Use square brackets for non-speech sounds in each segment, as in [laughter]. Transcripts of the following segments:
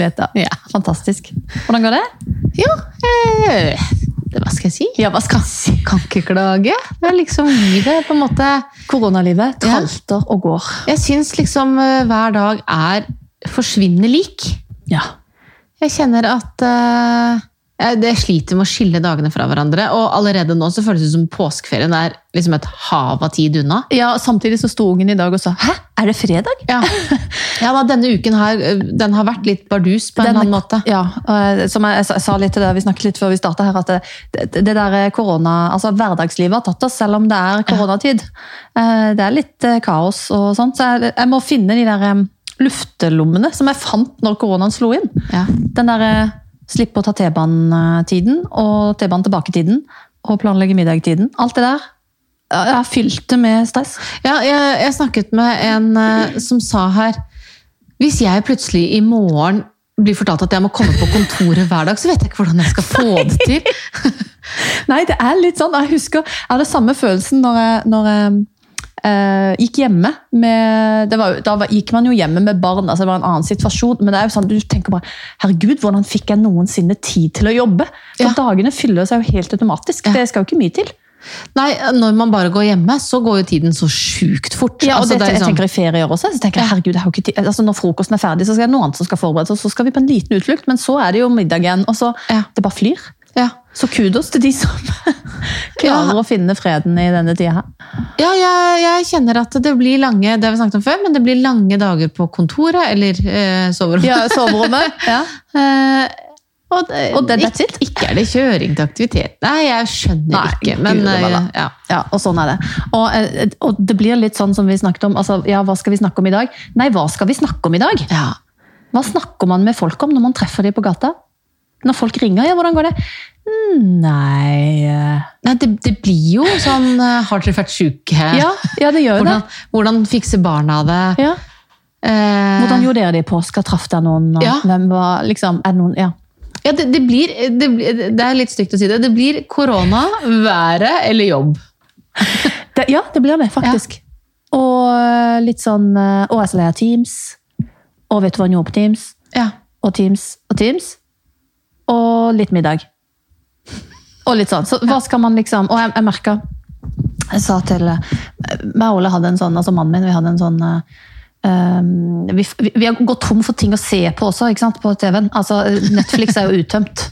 muligheter. Ja. Fantastisk. Hvordan går det? Jo, eh, det, hva skal jeg si? Ja, hva skal jeg si? Kan ikke klage. Det er liksom livet, på en måte. Koronalivet Ja. og går. Jeg syns liksom eh, hver dag er forsvinnende lik. Ja. Jeg kjenner at eh, jeg, jeg sliter med å skille dagene fra hverandre. Og allerede nå så føles det som påskeferien er liksom et hav av tid unna. ja, Samtidig så sto ungen i dag og sa 'hæ, er det fredag?' Ja, [laughs] ja da, denne uken her, eh, den har vært litt bardus på en eller annen måte. Ja, eh, som jeg, sa- litt til deg, vi snakket litt før vi starta her, at det, det, det der korona, altså hverdagslivet har tatt oss, selv om det er koronatid. Eh, Det er litt eh, kaos og sånt, så jeg, jeg må finne de der eh, luftelommene som jeg fant når koronaen slo inn. Ja. Den der eh, slippe å ta T-banen-tiden, og T-banen tilbake-tiden, og planlegge middag-tiden. Alt det der. Jeg har fylt med stress. Ja, jeg, jeg snakket med en uh, som sa her Hvis jeg plutselig i morgen blir fortalt at jeg må komme på kontoret hver dag, så vet jeg ikke hvordan jeg skal få det til. [laughs] Nei, det er litt sånn. Jeg husker, jeg hadde samme følelsen når jeg, når jeg eh, gikk hjemme. Med, det var, da var, gikk man jo hjemme med barn, altså det var en annen situasjon. Men det er jo sånn, du tenker bare herregud, hvordan fikk jeg noensinne tid til å jobbe? For Ja. dagene fyller seg jo helt automatisk. Ja. Det skal jo ikke mye til. Nei, når man bare går hjemme, så går jo tiden så sjukt fort. Ja, og Altså, det, det er jeg liksom- tenker i ferier også, så tenker jeg, herregud, jeg har ikke tid. Altså, Når frokosten er ferdig, så skal det noe annet som skal forberedes, og så skal vi på en liten utflukt, men så er det jo middag igjen, og så Ja. det bare flyr. ja. Så kudos til de som [laughs] klarer å finne freden i denne tida her. Ja, jeg, jeg kjenner at det blir lange det har vi snakket om før, men det blir lange dager på kontoret eller eh, soverommet. Ja, soverommet. [laughs] Ja. Eh, og, det, Og det- ikke, ikke er det kjøring til aktivitet. Nei, jeg skjønner Nei, ikke. Men Gud, eh, ja. Ja, og sånn er det. Og, eh, og det blir litt sånn som vi snakket om. altså, ja, Hva skal vi snakke om i dag? Nei, hva skal vi snakke om i dag? ja. Hva snakker man med folk om når man treffer dem på gata? Når folk ringer, ja, hvordan går det? «Mm, Nei eh, Nei, det, det blir jo sånn eh, Har dere vært sjuke? Ja, ja det gjør hvordan, det. Hvordan, fikser barna det? Ja. Eh, Hvordan gjorde dere det i påska? Traff dere noen? Ja. Hvem var, liksom, er det noen, ja. ja, det, det, blir, det, blir, det er litt stygt å si det. Det blir korona, været eller jobb. [laughs] Ja, det blir det, faktisk. Og eh, litt sånn Og jeg lei av Teams. Og vet du hva gjorde på Teams? Ja. Og Teams og Teams. Og litt middag. Og litt sånn. Så hva skal man liksom Og jeg, jeg merka Jeg sa til eh, meg og Ole hadde en sånn, altså mannen min, vi hadde en sånn eh, Um, vi, vi, vi har gått tom for ting å se på også, ikke sant, på TV-en. Altså, Netflix er jo uttømt.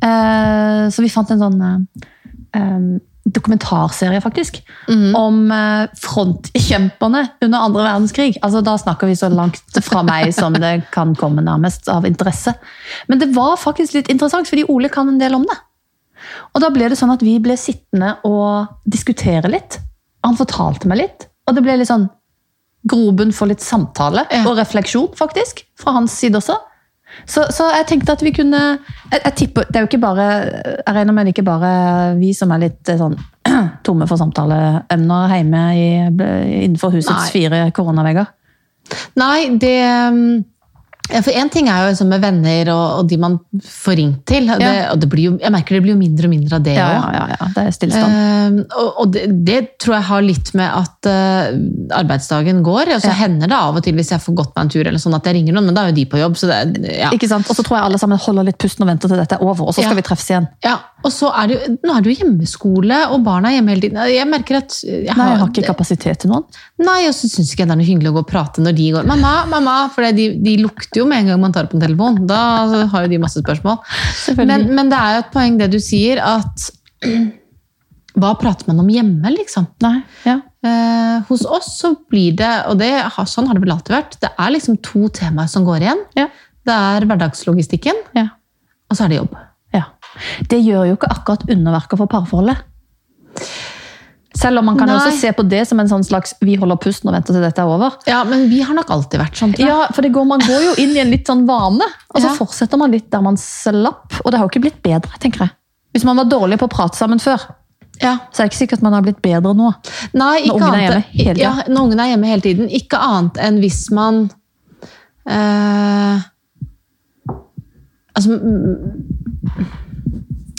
Uh, så vi fant en sånn uh, um, dokumentarserie, faktisk, om eh, frontkjemperne under andre verdenskrig. Altså, da snakker vi så langt fra meg som det kan komme nærmest av interesse. Men det var faktisk litt interessant, fordi Ole kan en del om det. Og da ble det sånn at vi ble sittende og diskutere litt. Han fortalte meg litt, og det ble litt sånn grobunn for litt samtale Ja. og refleksjon, faktisk, fra hans side også. Så, så jeg tenkte at vi kunne jeg, jeg tipper, Det er jo ikke bare Jeg regner med det ikke bare vi som er litt eh, sånn [clears throat] tomme for samtaleemner hjemme i, innenfor husets Nei. fire koronavegger. Nei, det um, ja, For én ting er jo liksom med venner og, og de man får ringt til. Det, og det blir jo, jeg merker det blir jo mindre og mindre av det Ja, òg. ja, ja, ja, det er stillstand. Um, og og det, det tror jeg har litt med at uh, arbeidsdagen går. Og så Ja. hender det av og til hvis jeg får gått meg en tur, eller sånn at jeg ringer noen, men da er jo de på jobb. så det, ja. Ikke sant? Og så tror jeg alle sammen holder litt pusten og venter til dette er over, og så skal Ja. vi treffes igjen. ja. Og så er det jo, nå er det jo hjemmeskole, og barna er hjemme hele tiden. Jeg merker at jeg Nei, jeg har ikke kapasitet til noen. Nei, og så syns ikke jeg det er noe hyggelig å gå og prate når de går Mamma, mamma, for de, de lukter jo med en gang man tar opp en telefon. Da har jo de masse spørsmål. Men, men det er jo et poeng det du sier, at [clears throat] hva prater man om hjemme, liksom? Nei, ja. Eh, hos oss så blir det, og det, sånn har det vel alltid vært, det er liksom to temaer som går igjen. Ja. Det er hverdagslogistikken, ja. og så er det jobb. Ja. Det gjør jo ikke akkurat underverker for parforholdet. Selv om man kan Nei. også se på det som en sånn slags 'vi holder pusten og venter til dette er over'. Ja, men vi har nok alltid vært sånn. Ja, for det går, Man går jo inn i en litt sånn vane, og så Ja. fortsetter man litt der man slapp. Og det har jo ikke blitt bedre, tenker jeg. Hvis man var dårlig på å prate sammen før, Ja. så er det ikke sikkert man har blitt bedre nå. Nei, ikke Når ungen er hjemme hele tiden. Ja, når ungen er hjemme hele tiden. Ikke annet enn hvis man øh, Altså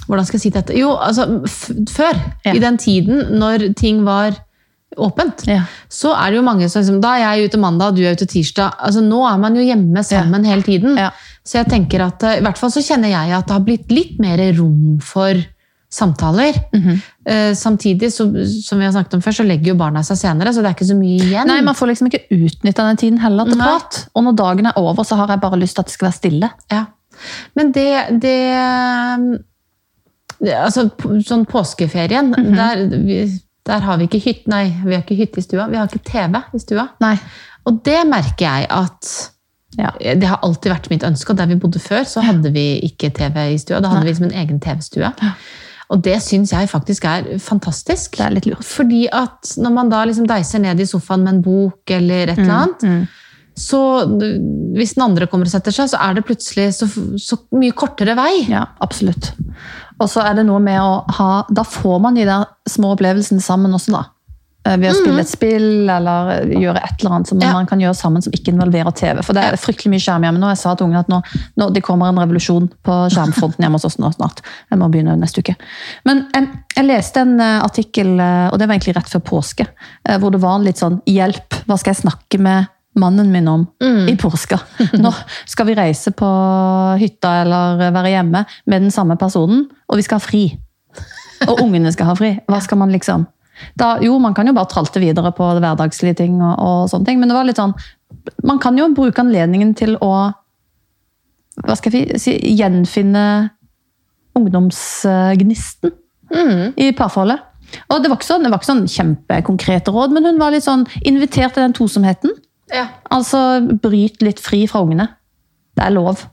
Hvordan skal jeg si dette? Jo, altså før. Ja. I den tiden når ting var åpent, Ja. så er det jo mange som liksom, Da er jeg ute mandag, du er ute tirsdag. altså Nå er man jo hjemme sammen hele tiden. Så jeg tenker at, eh, i hvert fall så kjenner jeg at det har blitt litt mer rom for samtaler. Mm -hmm. uh, samtidig, så, som vi har snakket om før, så legger jo barna seg senere, så det er ikke så mye igjen. Nei, Man får liksom ikke utnytta den tiden heller til Nei. prat. Og når dagen er over, så har jeg bare lyst til at det skal være stille. Ja. Men det, det Altså, sånn påskeferien, Mhm. der, vi, der har vi ikke hytte Nei, vi har ikke hytte i stua. Vi har ikke TV i stua. Nei. Og det merker jeg at Ja. Det har alltid vært mitt ønske, og der vi bodde før, så hadde vi ikke TV i stua. Da hadde Nei. vi liksom en egen TV-stue. Og det syns jeg faktisk er fantastisk. Det er litt lurt. Fordi at når man da liksom deiser ned i sofaen med en bok eller et eller annet, Mm. Så hvis den andre kommer og setter seg, så er det plutselig så, så mye kortere vei. Ja, absolutt. Og så er det noe med å ha Da får man de der små opplevelsene sammen også, da. Eh, Ved å spille et spill eller eh, gjøre et eller annet som Ja. man kan gjøre sammen som ikke involverer TV. For det er fryktelig mye skjerm hjemme nå. Jeg sa til ungene at nå, nå det kommer en revolusjon på skjermfronten hjemme hos oss nå snart. Jeg må begynne neste uke. Men jeg, jeg leste en eh, artikkel, og det var egentlig rett før påske, hvor det var litt sånn Hjelp, hva skal jeg snakke med mannen min om i påska? [laughs] Nå skal vi reise på hytta eller være hjemme med den samme personen, og vi skal ha fri. Og ungene skal ha fri. Hva skal man liksom da, Jo, man kan jo bare tralte videre på hverdagslige ting, og, og sånne ting, men det var litt sånn Man kan jo bruke anledningen til å hva skal jeg si, gjenfinne ungdomsgnisten i parforholdet. Og det var, ikke sånn, det var ikke sånn kjempekonkrete råd, men hun var litt sånn invitert til den tosomheten. Ja. Altså bryt litt fri fra ungene. Det er lov.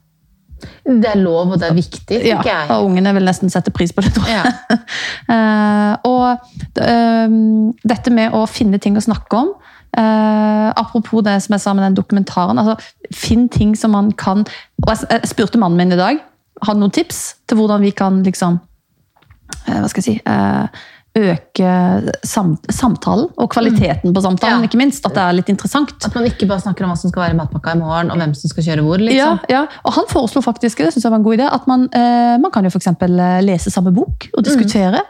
Det er lov, og det er viktig, Ja, jeg. og ungene vil nesten sette pris på det, tror jeg. Ja. uh, [laughs] og uh, dette med å finne ting å snakke om Uh, Apropos det som jeg sa med den dokumentaren. altså Finn ting som man kan og Jeg, jeg spurte mannen min i dag. Hadde noen tips til hvordan vi kan liksom eh, Hva skal jeg si eh, Øke sam, samtalen og kvaliteten på samtalen, Ja. ikke minst. At det er litt interessant. At man ikke bare snakker om hva som skal være i matpakka i morgen, og hvem som skal kjøre hvor. Ja, liksom. ja, og han foreslo faktisk, det synes jeg var en god idé, at man, eh, man kan jo for eksempel eh, lese samme bok og diskutere.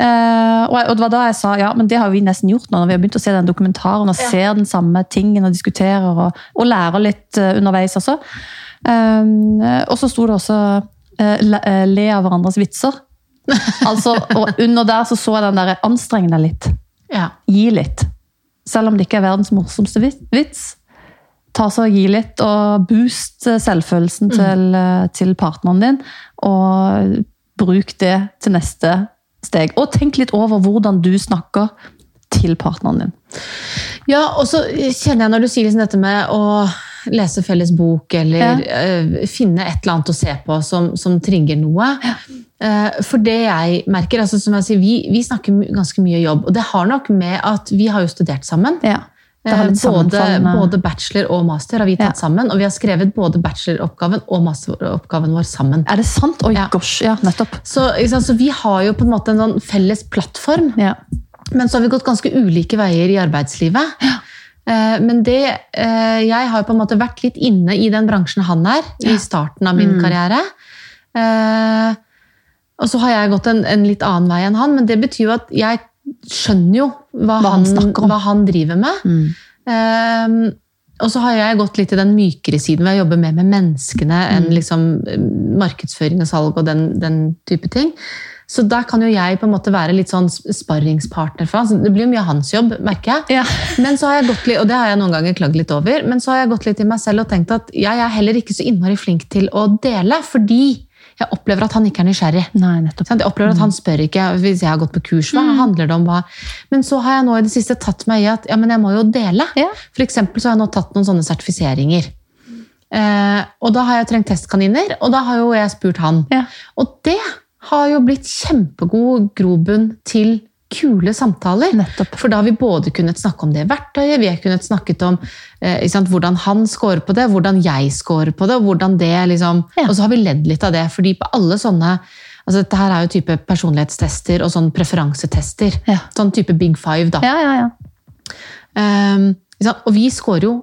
Eh, og, og det var da jeg sa, ja, men det har vi nesten gjort nå, når vi har begynt å se den dokumentaren og Ja. ser den samme tingen og diskuterer og, og lærer litt uh, underveis også. Eh, og så sto det også le, eh, le av hverandres vitser. [laughs] altså, og under der så så jeg den der anstreng deg litt. Ja. Gi litt. Selv om det ikke er verdens morsomste vits. Ta så Gi litt, og boost selvfølelsen selvfølelsen til, eh, til partneren din. Og bruk det til neste steg. Og tenk litt over hvordan du snakker til partneren din. Ja, og så kjenner jeg når du sier liksom dette med å lese felles bok, eller eh, finne et eller annet å se på som, som trigger noe. Eh, for det jeg merker, altså som jeg sier, vi, vi snakker ganske mye jobb, og det har nok med at vi har jo studert sammen. Ja, Eh, både, både bachelor og master har vi tatt Ja. sammen, og vi har skrevet både bacheloroppgaven og masteroppgaven vår sammen. Er det sant? Oi, Ja. gosh. Ja, nettopp. Så, sant, så vi har jo på en måte en sånn felles plattform, Ja. men så har vi gått ganske ulike veier i arbeidslivet. Eh, Men det, eh, jeg har på en måte vært litt inne i den bransjen han er, i starten av min Mm. karriere. Eh, Og så har jeg gått en, en litt annen vei enn han, men det betyr jo at jeg skjønner jo hva, Hva han hva han driver med. Mm. Eh, og så har jeg gått litt i den mykere siden, hvor jeg jobber mer med menneskene enn Mm. liksom eh, markedsføring og salg og den, den type ting. Så da kan jo jeg på en måte være litt sånn sparringspartner for han. Det blir jo mye hans jobb, merker jeg. Ja. [laughs] Men så har jeg gått litt, og det har jeg noen ganger klagd litt over, men så har jeg gått litt i meg selv og tenkt at jeg er heller ikke så innmari flink til å dele, fordi jeg opplever at han ikke er nysgjerrig. Nei, nettopp. Jeg opplever at Han spør ikke hvis jeg har gått på kurs. Hva handler det om? Hva? Men så har jeg nå i det siste tatt meg i at ja, men jeg må jo dele. Ja. For eksempel så har jeg nå tatt noen sånne sertifiseringer. Eh, og da har jeg trengt testkaniner, og da har jo jeg spurt han. Ja. Og det har jo blitt kjempegod grobunn til kule samtaler. Nettopp. For da har vi både kunnet snakke om det verktøyet, vi har kunnet snakket om eh, sant, hvordan han scorer på det, hvordan jeg scorer på det, og hvordan det liksom Ja. Og så har vi ledd litt av det, fordi på alle sånne altså Dette her er jo type personlighetstester og sånn preferansetester. Ja. Sånn type big five, da. Ja, ja, ja. Ehm, sant? og vi scorer jo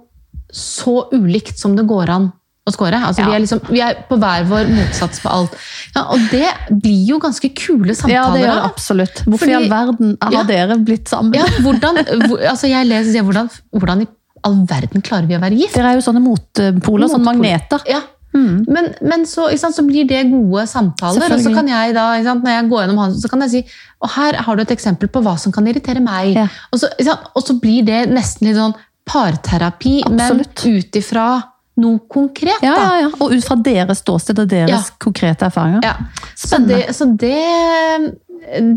så ulikt som det går an å score. Altså, Ja. vi, er liksom, vi er på hver vår motsats på alt. Ja, og det blir jo ganske kule samtaler. Ja, det gjør det absolutt. Hvorfor Fordi- i all verden har Ja. dere blitt sammen? Ja, hvordan, hvor, altså jeg leser jeg, hvordan, hvordan i all verden klarer vi å være gift? Dere er jo sånne motpoler, sånne magneter. Ja, Mm. men, men så, sant, så blir det gode samtaler, og så kan jeg da, sant, når jeg går gjennom hans, så kan jeg si, og her har du et eksempel på hva som kan irritere meg. Ja. Og, så, sant, og så blir det nesten litt sånn parterapi, Absolutt. men ut ifra noe konkret. Ja, ja, ja. Og ut fra deres ståsted og deres Ja. konkrete erfaringer. Så, det, så det,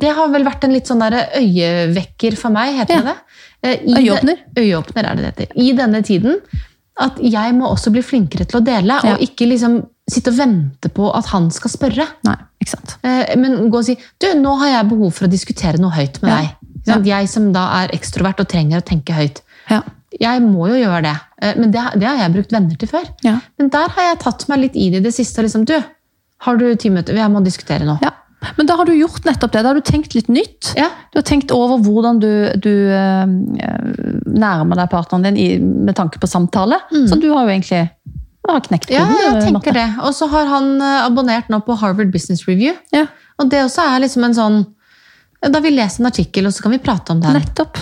det har vel vært en litt sånn der øyevekker for meg, heter det det? Eh, Øyeåpner. Øyeåpner er det det heter. I denne tiden. At jeg må også bli flinkere til å dele, og ikke liksom sitte og vente på at han skal spørre. Nei, ikke sant. Eh, Men gå og si du, nå har jeg behov for å diskutere noe høyt med deg. Jeg som da er ekstrovert og trenger å tenke høyt. Ja. Jeg må jo gjøre det, Eh, men det, det har jeg brukt venner til før. Ja. Men der har jeg tatt meg litt inn i det siste. Liksom, du, har du ti minutter? Jeg må diskutere noe. ja. Men da har du gjort nettopp det. Da har du tenkt litt nytt. Ja. Du har tenkt over hvordan du, du eh, nærmer deg partneren din i, med tanke på samtale. Så du har jo egentlig har knekt Ja, jeg tenker Marte. det. Og så har han abonnert nå på Harvard Business Review. Ja, Og det også er liksom en sånn Da vi leser en artikkel, og så kan vi prate om den. nettopp.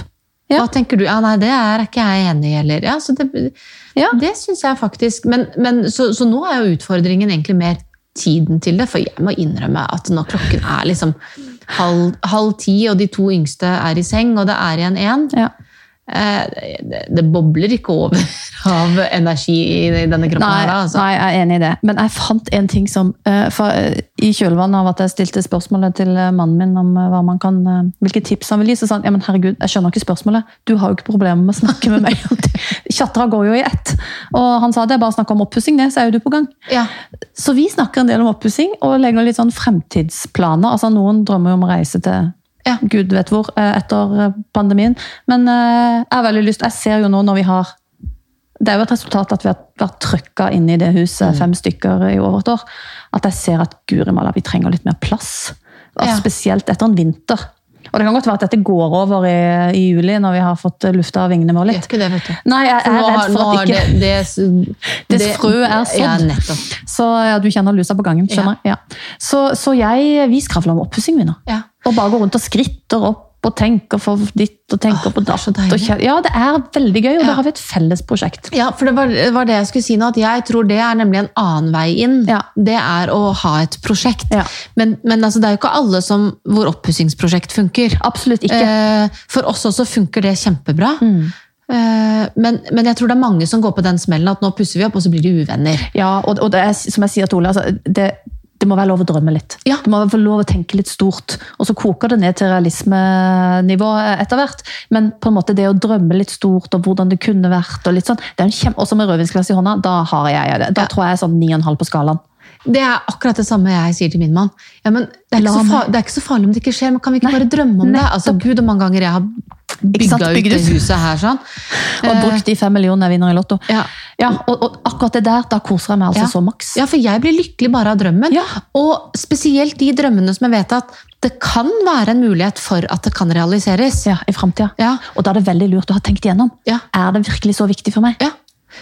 Ja. Hva tenker du? Ja, nei, det er ikke jeg enig i, heller. ja, så Det, Ja. det syns jeg faktisk Men, men så, så nå er jo utfordringen egentlig mer tiden til det, for jeg må innrømme at når klokken er liksom halv, halv ti, og de to yngste er i seng, og det er igjen én Ja. Eh, det, bobler ikke over [laughs] av energi i denne kroppen Nei, her. Altså. nei, jeg er enig i det. Men jeg fant en ting som eh, I kjølvannet av at jeg stilte spørsmålet til eh, mannen min om hva man kan, hvilke tips han vil gi, så sa han ja, men herregud, jeg skjønner ikke spørsmålet. Du har jo ikke problemer med å snakke med meg. Tjatra [laughs] går jo i ett. Og han sa det er bare å snakke om oppussing, det, så er jo du på gang. Ja. Så vi snakker en del om oppussing og legger litt sånn fremtidsplaner. Altså Noen drømmer jo om å reise til Ja. gud vet hvor eh, etter eh, pandemien. Men eh, jeg har veldig lyst, jeg ser jo nå når vi har det er jo et resultat at vi har vært trøkka inne i det huset, fem stykker i over et år. At jeg ser at guri malla, vi trenger litt mer plass. Ja. Spesielt etter en vinter. Og det kan godt være at dette går over i, i juli, når vi har fått lufta vingene våre litt. det. Nei, jeg, jeg er redd for at ikke det, [laughs] det, det frø er sådd. Ja, nettopp. Så ja, du kjenner lusa på gangen, skjønner jeg. Ja. Så, så jeg, vi skravler om oppussing, vi nå. Ja. Og bare går rundt og skritter opp og tenker for ditt og tenker Åh, på datt. Ja, det er veldig gøy, og Ja. da har vi et felles prosjekt. Ja, for det var, var det jeg skulle si nå, at jeg tror det er nemlig en annen vei inn. Ja. Det er å ha et prosjekt. Ja. Men, men altså, det er jo ikke alle som, hvor oppussingsprosjekt funker. Absolutt ikke. Eh, for oss også funker det kjempebra. Mm. Eh, men, men jeg tror det er mange som går på den smellen at nå pusser vi opp, og så blir de uvenner. Ja, og, og det er, som jeg sier til Ole, altså, det, det må være lov å drømme litt. Ja. Det må være lov å tenke litt stort. Og så koker det ned til realismenivå etter hvert. Men på en måte det å drømme litt stort, og hvordan det kunne vært, og litt sånn, det er en kjempe, Også med rødvinsglass i hånda, da har jeg det. Da Ja. tror jeg sånn 9,5 på skalaen. Det er akkurat det samme jeg sier til min mann. Ja, men det, er ikke så er farlig om det ikke skjer, men kan vi ikke Nei, bare drømme om det? Altså, Gud, hvor mange ganger jeg har Sant, bygga ut det huset her sånn. Og Eh, brukt de fem millionene jeg vinner i Lotto. ja. Ja, og, og akkurat det der, da koser jeg meg altså Ja. så maks. Ja, for jeg blir lykkelig bare av drømmen. Ja. Og spesielt de drømmene som jeg vet at det kan være en mulighet for at det kan realiseres. Ja, i fremtiden. Ja. Og da er det veldig lurt å ha tenkt igjennom. Ja. Er det virkelig så viktig for meg? Ja.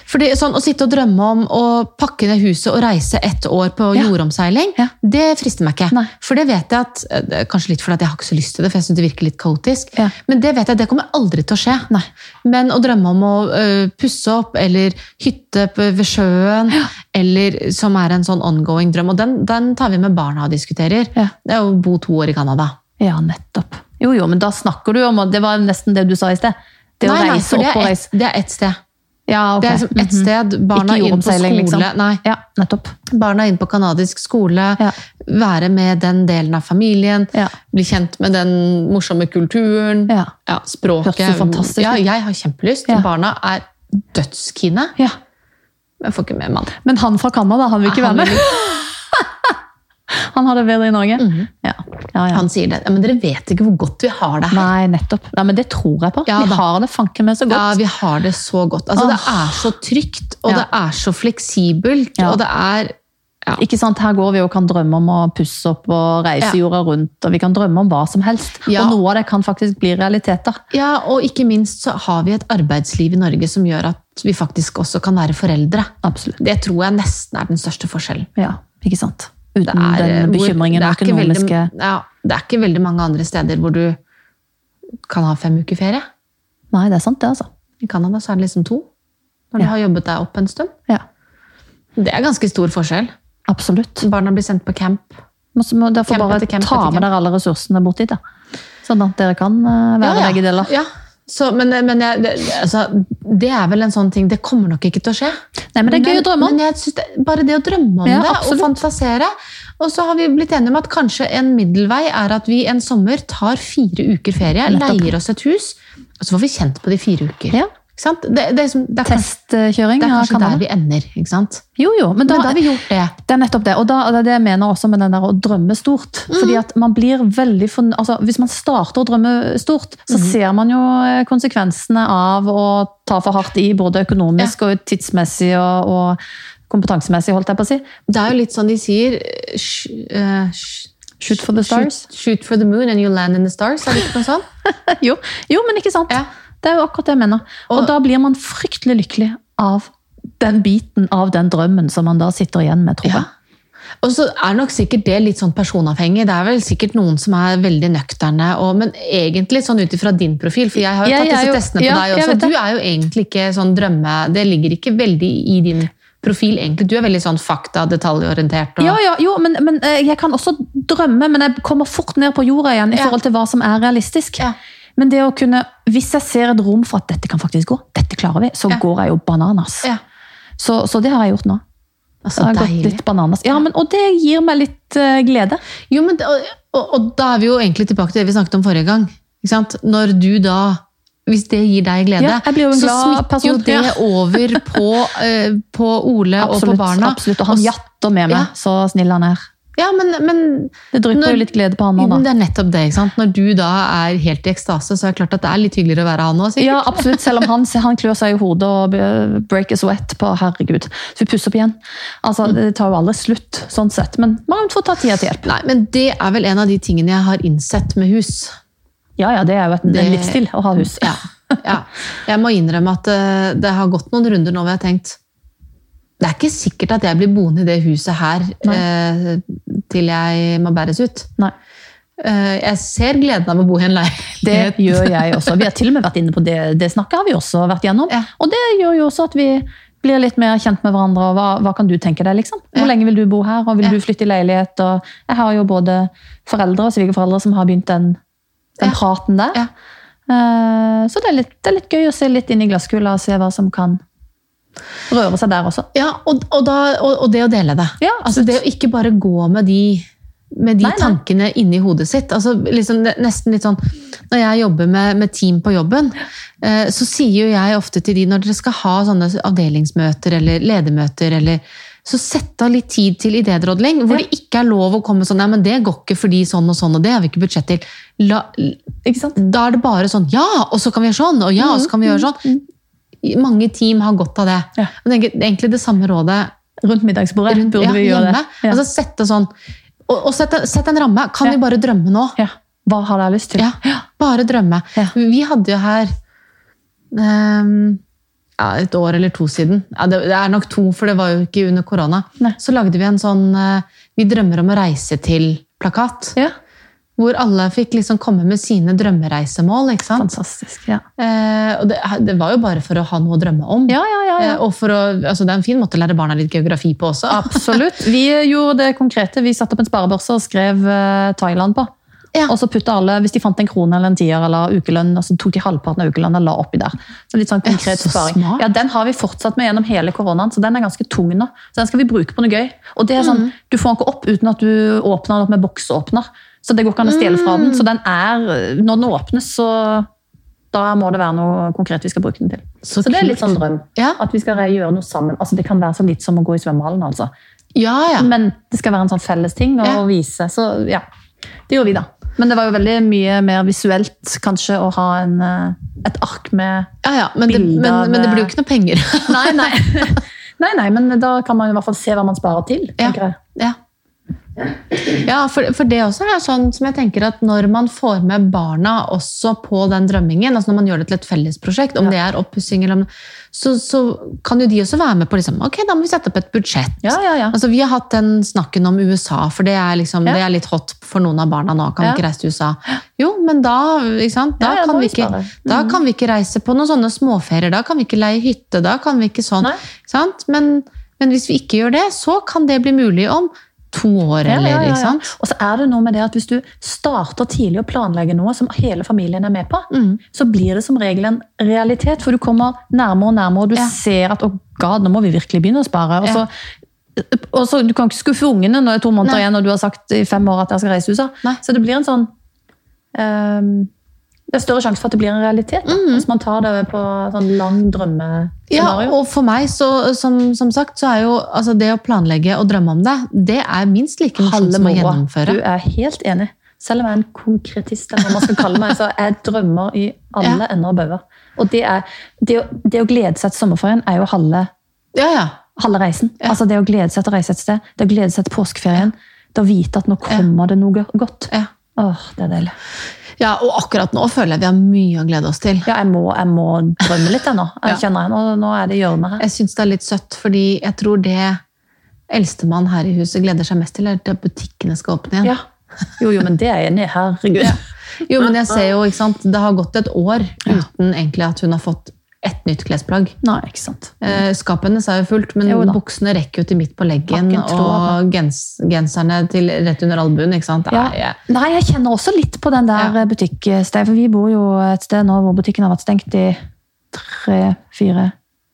Fordi sånn, Å sitte og drømme om å pakke ned huset og reise ett år på Ja. jordomseiling, Ja. det frister meg ikke. Nei. For det vet jeg at, eh, Kanskje litt fordi jeg har ikke så lyst til det, for jeg synes det virker litt kaotisk. Ja. Men det vet jeg, det kommer aldri til å skje. Nei. Men å drømme om å uh, pusse opp, eller hytte på, ved sjøen, eller som er en sånn ongoing drøm, og den, den tar vi med barna og diskuterer. Det er å bo to år i Canada. Ja, nettopp. Jo, jo, men da snakker du om, og det var nesten det du sa i sted, det Nei, å reise nei, opp og reise. det er ett sted. Ja, okay. Det er liksom ett Mhm. sted. Barna Ikke inn på skole. liksom. Nei, Ja, nettopp. barna inn på kanadisk skole. Ja. Være med den delen av familien. Ja. Bli kjent med den morsomme kulturen. Ja. språket. Hørtes så fantastisk. Ja, jeg har kjempelyst. Barna er dødskine. ja. Men jeg får ikke med mann. Men han fra Canada, han vil ikke Han være med? [laughs] Han har det bedre i Norge? Mhm. Ja. Ja, ja. Han sier det. Men dere vet ikke hvor godt vi har det her. Nei, nettopp. Nei, men det tror jeg på. Vi da. har det fanken meg så godt. Ja, vi har det så godt. Altså, Det er så trygt, og det er så fleksibelt, og det er Ja. Ikke sant? Her går vi og kan drømme om å pusse opp og reise Ja. jorda rundt, og vi kan drømme om hva som helst. Ja. Og noe av det kan faktisk bli realiteter. Ja, og ikke minst så har vi et arbeidsliv i Norge som gjør at vi faktisk også kan være foreldre. Absolutt. Det tror jeg nesten er den største forskjellen. Ja, ikke sant? Uten er, den eh, bekymringen det og ikke veldig- ja, Det er ikke veldig mange andre steder hvor du kan ha fem uker ferie. Nei, det er sant, det, altså. I Canada så er det liksom to. Når du har jobbet deg opp en stund. Ja, Det er ganske stor forskjell. absolutt. Barna blir sendt på camp. Må, må dere får bare ta med dere alle ressursene bort dit, da. Sånn at dere kan eh, være Ja, ja. begge deler. Ja. Så, men men jeg, det, altså, det er vel en sånn ting Det kommer nok ikke til å skje. Nei, men det er gøy å drømme om. Det, bare det å drømme om Ja, det absolutt. og fantasere. Og så har vi blitt enige om at kanskje en middelvei er at vi en sommer tar fire uker ferie, Nettopp. leier oss et hus, og så får vi kjent på de fire uker. Ja. Det, det, liksom- det er Testkjøring det er kanskje der vi ender. ikke sant? Jo, jo, men da, Men da har vi gjort det. Det er nettopp det. Og da, det er det jeg mener også med den der å drømme stort. Fordi at man blir veldig forn- altså, Hvis man starter å drømme stort, så ser man jo eh, konsekvensene av å ta for hardt i, både økonomisk og tidsmessig og, og kompetansemessig, holdt jeg på å si. Det er jo litt sånn de sier sh- uh, sh- Shoot for the stars. Shoot, shoot for the moon and you land in the stars. Er det ikke noe sånt? [laughs] jo, jo, men ikke sant? Ja. Det er jo akkurat det jeg mener. Og, Og- da blir man fryktelig lykkelig av den biten av den drømmen som man da sitter igjen med, tror jeg. Ja. Og så er nok sikkert det litt sånn personavhengig. Det er vel sikkert noen som er veldig nøkterne. Og, men egentlig sånn ut ifra din profil, for jeg har jo tatt disse testene på deg også. Du er jo egentlig ikke sånn drømme... Det ligger ikke veldig i din profil, egentlig. Du er veldig sånn fakta, detaljorientert. Og, Ja, ja, jo, men, men eh, jeg kan også drømme, men jeg kommer fort ned på jorda igjen i forhold til hva som er realistisk. Ja. Men det å kunne, hvis jeg ser et rom for at dette kan faktisk gå, dette klarer vi, så Ja. går jeg jo bananas. Ja. Så, så det har jeg gjort nå. Altså, Jeg har gått litt bananas. Ja, men, og det gir meg litt uh, glede. Jo, men, og, og, og da er vi jo egentlig tilbake til det vi snakket om forrige gang. Når du da hvis det gir deg glede, Ja, så smitter jo det Ja. [laughs] over på, uh, på Ole og på barna. absolutt. Og han Og jatter med meg, Ja. så snill han er. Ja, men, men Det drypper jo litt glede på han òg, Men da. det er nettopp det. ikke sant? Når du da er helt i ekstase, så er det klart at det er litt hyggeligere å være han òg. Ja, absolutt. Selv om han, han klør seg i hodet og break a sweat på herregud. Så vi pusser opp igjen. Altså, Det tar jo aldri slutt, sånn sett. Men man får ta tida til hjelp. Nei, men det er vel en av de tingene jeg har innsett med hus. Ja, ja, det er jo et, Det- en livsstil å ha hus. Ja. ja. Jeg må innrømme at eh, det har gått noen runder nå hvor jeg har tenkt det er ikke sikkert at jeg blir boende i det huset her eh, til jeg må bæres ut. Nei. Eh, jeg ser gleden av å bo i en Det gjør jeg også. Vi har til og med vært inne på det, det snakket har vi også vært gjennom. Ja. Og det gjør jo også at vi blir litt mer kjent med hverandre. og Hva, hva kan du tenke deg, liksom? Hvor Ja. lenge vil du bo her, og vil Ja. du flytte i leilighet? Og jeg har jo både foreldre og svigerforeldre som har begynt den, den praten der. Eh, Så det er, litt, det er litt gøy å se litt inn i glasskula og se hva som kan røre seg der også. Ja, og, og, da, og, og det å dele det. Ja, altså det å ikke bare gå med de, med de Nei, nei. tankene inni hodet sitt. Altså liksom, nesten litt sånn, Når jeg jobber med, med team på jobben, eh, så sier jo jeg ofte til de når dere skal ha sånne avdelingsmøter eller ledermøter, eller, så sett av litt tid til idédrodling, hvor Ja. det ikke er lov å komme sånn Nei, men det går ikke fordi sånn og sånn, og det har vi ikke budsjett til. La, da er det bare sånn Ja, og så kan vi gjøre sånn, og ja, og så kan vi gjøre sånn. Mange team har godt av det. Ja. Og det er egentlig det samme rådet Rundt middagsbordet rundt, burde ja, vi gjøre hjemme. det. Ja. Altså sette sånn, og, og sette, sett en ramme. Kan vi bare drømme nå? ja. Hva har dere lyst til? Ja, bare drømme. Vi hadde jo her um, ja, et år eller to siden, ja, det, er nok to, for det var jo ikke under korona, Nei. så lagde vi en sånn eh, Vi drømmer om å reise til-plakat. Ja. Hvor alle fikk liksom komme med sine drømmereisemål. ikke sant? Fantastisk. Ja. Eh, og det, det var jo bare for å ha noe å drømme om. Ja, ja, ja, ja. Eh, og for å, altså Det er en fin måte å lære barna litt geografi på også. Absolutt. Vi gjorde det konkrete. Vi satte opp en sparebørse og skrev eh, Thailand på. Ja. Og så putta alle, Hvis de fant en krone eller en tier eller ukelønn, og så tok de halvparten av ukelønna og la oppi der. Så litt sånn konkret så sparing. smart. Ja, Den har vi fortsatt med gjennom hele koronaen, så den er ganske tung nå. Så den skal vi bruke på noe gøy. Og det er sånn, Mm. Du får den ikke opp uten at du åpner den opp med boksåpner. Så det går ikke an å stjele fra Mm. den. Så den er, når den åpnes, så da må det være noe konkret vi skal bruke den til. Så Så det er litt sånn drøm. Ja. At vi skal gjøre noe sammen. Altså Det kan være så litt som å gå i svømmehallen, altså. Ja, ja. Men det skal være en sånn felles ting å vise. Så ja, det gjorde vi, da. Men det var jo veldig mye mer visuelt kanskje å ha en, eh, et ark med ja, ja. Men, det, men, men det blir jo ikke noe penger. [laughs] Nei, nei. [laughs] Nei, nei, men da kan man i hvert fall se hva man sparer til. Ja. tenker jeg. Ja. Ja, for, for det også er sånn som jeg tenker at når man får med barna også på den drømmingen, altså når man gjør det til et fellesprosjekt, om Ja. det er oppussing eller om så, så kan jo de også være med på liksom, ok, da må vi sette opp et budsjett. Ja, ja, ja. Altså, vi har hatt den snakken om USA, for det er, liksom, det er litt hot for noen av barna nå. Kan vi ikke reise til USA? Jo, men da, ikke sant? da, kan, vi ikke, da Mhm. kan vi ikke reise på noen sånne småferier. Da kan vi ikke leie hytte. Da kan vi ikke sånn. Ikke sant? Men, men hvis vi ikke gjør det, så kan det bli mulig om to år, eller ja, ja, ja. ikke sant? Og så er det noe med det at Hvis du starter tidlig å planlegge noe som hele familien er med på, Mm. så blir det som regel en realitet. For du kommer nærmere og nærmere, og du ser at å god, nå må vi virkelig begynne å spare. Og så, og så, Du kan ikke skuffe ungene når det er to måneder Nei. igjen og du har sagt i fem år at jeg skal reise til USA. Nei. Så det blir en sånn ehm, Det er større sjanse for at det blir en realitet da, mm. hvis man tar det på sånn lang Ja, og for meg, så, som, som sagt, så er jo altså det å planlegge og drømme om det, det er minst like morsomt som å gjennomføre. Du er helt enig. Selv om jeg er en konkretist, eller hva man skal kalle meg, så jeg drømmer i alle ender og bauger. Og det, er, det, det å glede seg til sommerferien er jo halve, Ja, ja. halve reisen. Ja. Altså det å glede seg til å reise et sted, det å glede seg til påskeferien, det å vite at nå kommer det noe godt. ja. Åh, det er deilig. Ja, og akkurat nå føler jeg vi har mye å glede oss til. Ja, jeg må, jeg må drømme litt jeg nå. [laughs] Jeg Ja. kjenner jeg, nå, nå er det gjørme her. Jeg syns det er litt søtt, fordi jeg tror det eldstemann her i huset gleder seg mest til, er at butikkene skal åpne igjen. Ja. Jo, jo, men det er jeg enig i. Herregud. Jo, men jeg ser jo, ikke sant, Det har gått et år uten egentlig at hun har fått ett nytt klesplagg. Nei, ikke sant. Eh, Skapet hennes er jo fullt, men Jo buksene rekker jo til midt på leggen. Og gens, genserne til rett under albuen. ikke sant? Ja. Nei, jeg- Nei, jeg kjenner også litt på den der Ja. butikkstedet. For vi bor jo et sted nå hvor butikken har vært stengt i tre-fire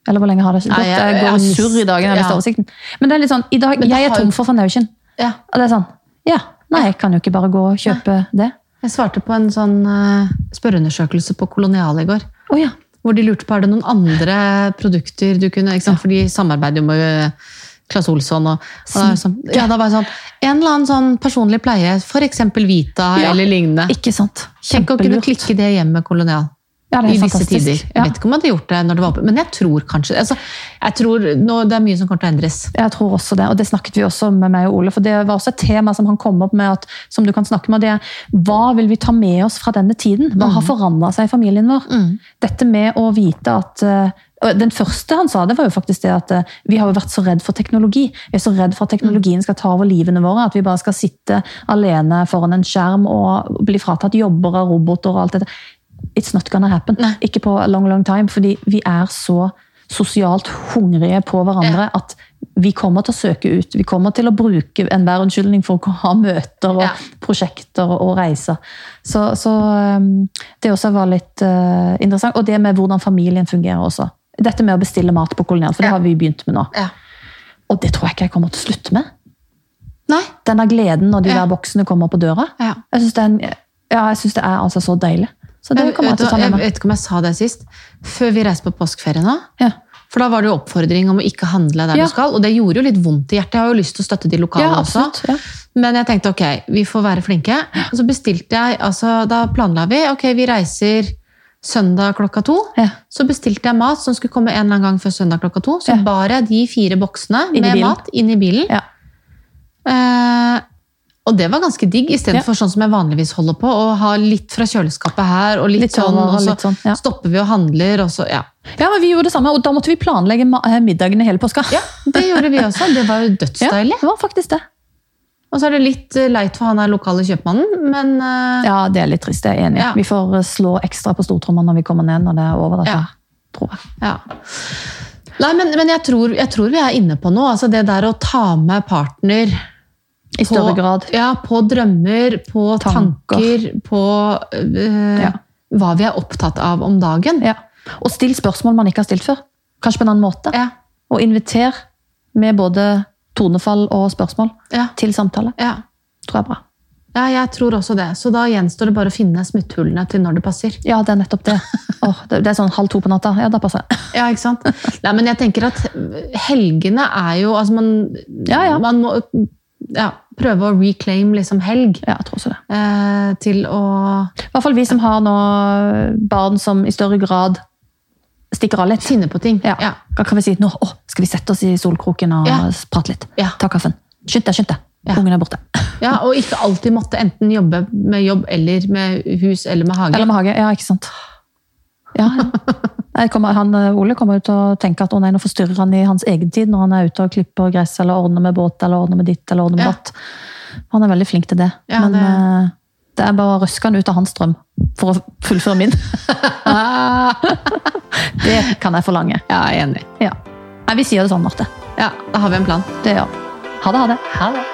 Eller hvor lenge har det gått? Nei, jeg- går jeg surr i dag. Jeg har Ja. oversikten. Men det er litt sånn, i dag, jeg er tom for foundation. ja. Og det er sånn, ja, nei, jeg kan jo ikke bare gå og kjøpe det. Jeg svarte på en sånn uh, spørreundersøkelse på Kolonial i går. Oh, ja. Hvor de lurte på er det noen andre produkter du kunne ikke sant? For de samarbeider jo med Claes Olsson. Og, og det sånn, ja, da var det sånn, En eller annen sånn personlig pleie, f.eks. Vita Ja. eller lignende. Ikke sant? Tenk å kunne klikke det hjem med Kolonial. Det er I disse tider. Jeg vet ikke om jeg hadde gjort det når det var oppe, men jeg tror kanskje altså, jeg tror nå, Det er mye som kommer til å endres. Jeg tror også det, og det snakket vi også med meg og Ole. for Det var også et tema som han kom opp med, at, som du kan snakke med. det er, Hva vil vi ta med oss fra denne tiden? Hva har forandra seg i familien vår? Mm. Dette med å vite at eh, Den første han sa, det var jo faktisk det at eh, vi har jo vært så redd for teknologi. Vi er så redd for at teknologien skal ta over livene våre. At vi bare skal sitte alene foran en skjerm og bli fratatt jobber av roboter og alt dette. It's not gonna happen. Nei. Ikke på a long, long time. Fordi vi er så sosialt hungrige på hverandre at vi kommer til å søke ut. Vi kommer til å bruke enhver unnskyldning for å ha møter og Ja. prosjekter og, reiser. Så, så um, det også var litt uh, interessant. Og det med hvordan familien fungerer også. Dette med å bestille mat på kolonial, for det Ja. har vi begynt med nå. Ja. Og det tror jeg ikke jeg kommer til å slutte med. Nei. Denne gleden når de Ja. der boksene kommer på døra. Ja. Jeg syns det, ja, det er altså så deilig. Så det til å ta med jeg vet ikke om jeg sa det sist. Før vi reiste på påskeferie nå, Ja. for da var det jo oppfordring om å ikke handle der Ja. du skal. Og det gjorde jo litt vondt i hjertet. Jeg har jo lyst til å støtte de lokale Ja, også. Ja. Men jeg tenkte ok, vi får være flinke. Og så bestilte jeg, altså da planla vi, ok vi reiser søndag klokka to. Ja. Så bestilte jeg mat som skulle komme en eller annen gang før søndag klokka to. Så bar jeg de fire boksene med mat inn i bilen. Ja. Eh, og det var ganske digg, istedenfor Ja. sånn som jeg vanligvis holder på. Å ha litt fra kjøleskapet her, og litt, Litt sånn, og så sånn, ja. stopper vi og handler, og så ja. ja, men vi gjorde det samme, og da måtte vi planlegge eh, middagen i hele påska. ja. Det gjorde vi også. Det var jo [laughs] Ja, dødsdeilig. det var faktisk det. Og så er det litt eh, leit for han er lokale kjøpmannen, men uh... Ja, det er litt trist, jeg er enig. Ja. Vi får slå ekstra på stortromma når vi kommer ned når det er over dette. Ja. Tror jeg. Ja. Nei, men, men jeg, tror, jeg tror vi er inne på noe. Altså det der å ta med partner I større grad. Ja, på drømmer, på Tanker. tanker, på øh, Ja. hva vi er opptatt av om dagen. Ja. Og still spørsmål man ikke har stilt før. Kanskje på en annen måte. Ja, Og inviter med både tonefall og spørsmål til samtale. ja. Tror jeg er bra. ja, jeg tror også det. Så da gjenstår det bare å finne smutthullene til når det passer. Ja, det er nettopp det. [laughs] Åh, det, det er sånn halv to på natta. Ja, da passer det. Ja, ikke sant? Nei, men jeg tenker at helgene er jo altså man, Ja, ja. man må ja, prøve å reclaim liksom helg Ja, jeg tror også det. eh, til å I hvert fall vi som har nå barn som i større grad stikker av litt. Sinne på ting. Ja. Ja. Hva kan vi si nå å, skal vi sette oss i solkroken og Ja. prate litt. Ja. Ta kaffen. Skynd deg, skynd deg. Ja. Ungen er borte. [laughs] Ja, og ikke alltid måtte enten jobbe med jobb eller med hus eller med hage. Eller med hage. Ja, ikke sant. Ja, ja. [laughs] Kommer, han, Ole kommer til å tenke at å nei, nå forstyrrer han i hans egen tid når han er ute og klipper gress eller ordner med båt eller ordner med ditt eller ordner med Ja. datt. Han er veldig flink til det. Ja, Men det- det... det er bare å røske han ut av hans drøm for å fullføre min. [laughs] det kan jeg forlange. Ja, jeg er enig. Ja. Nei, vi sier det sånn, Marte. Ja, da har vi en plan. Det gjør vi. Ha det, ha det. Ha det.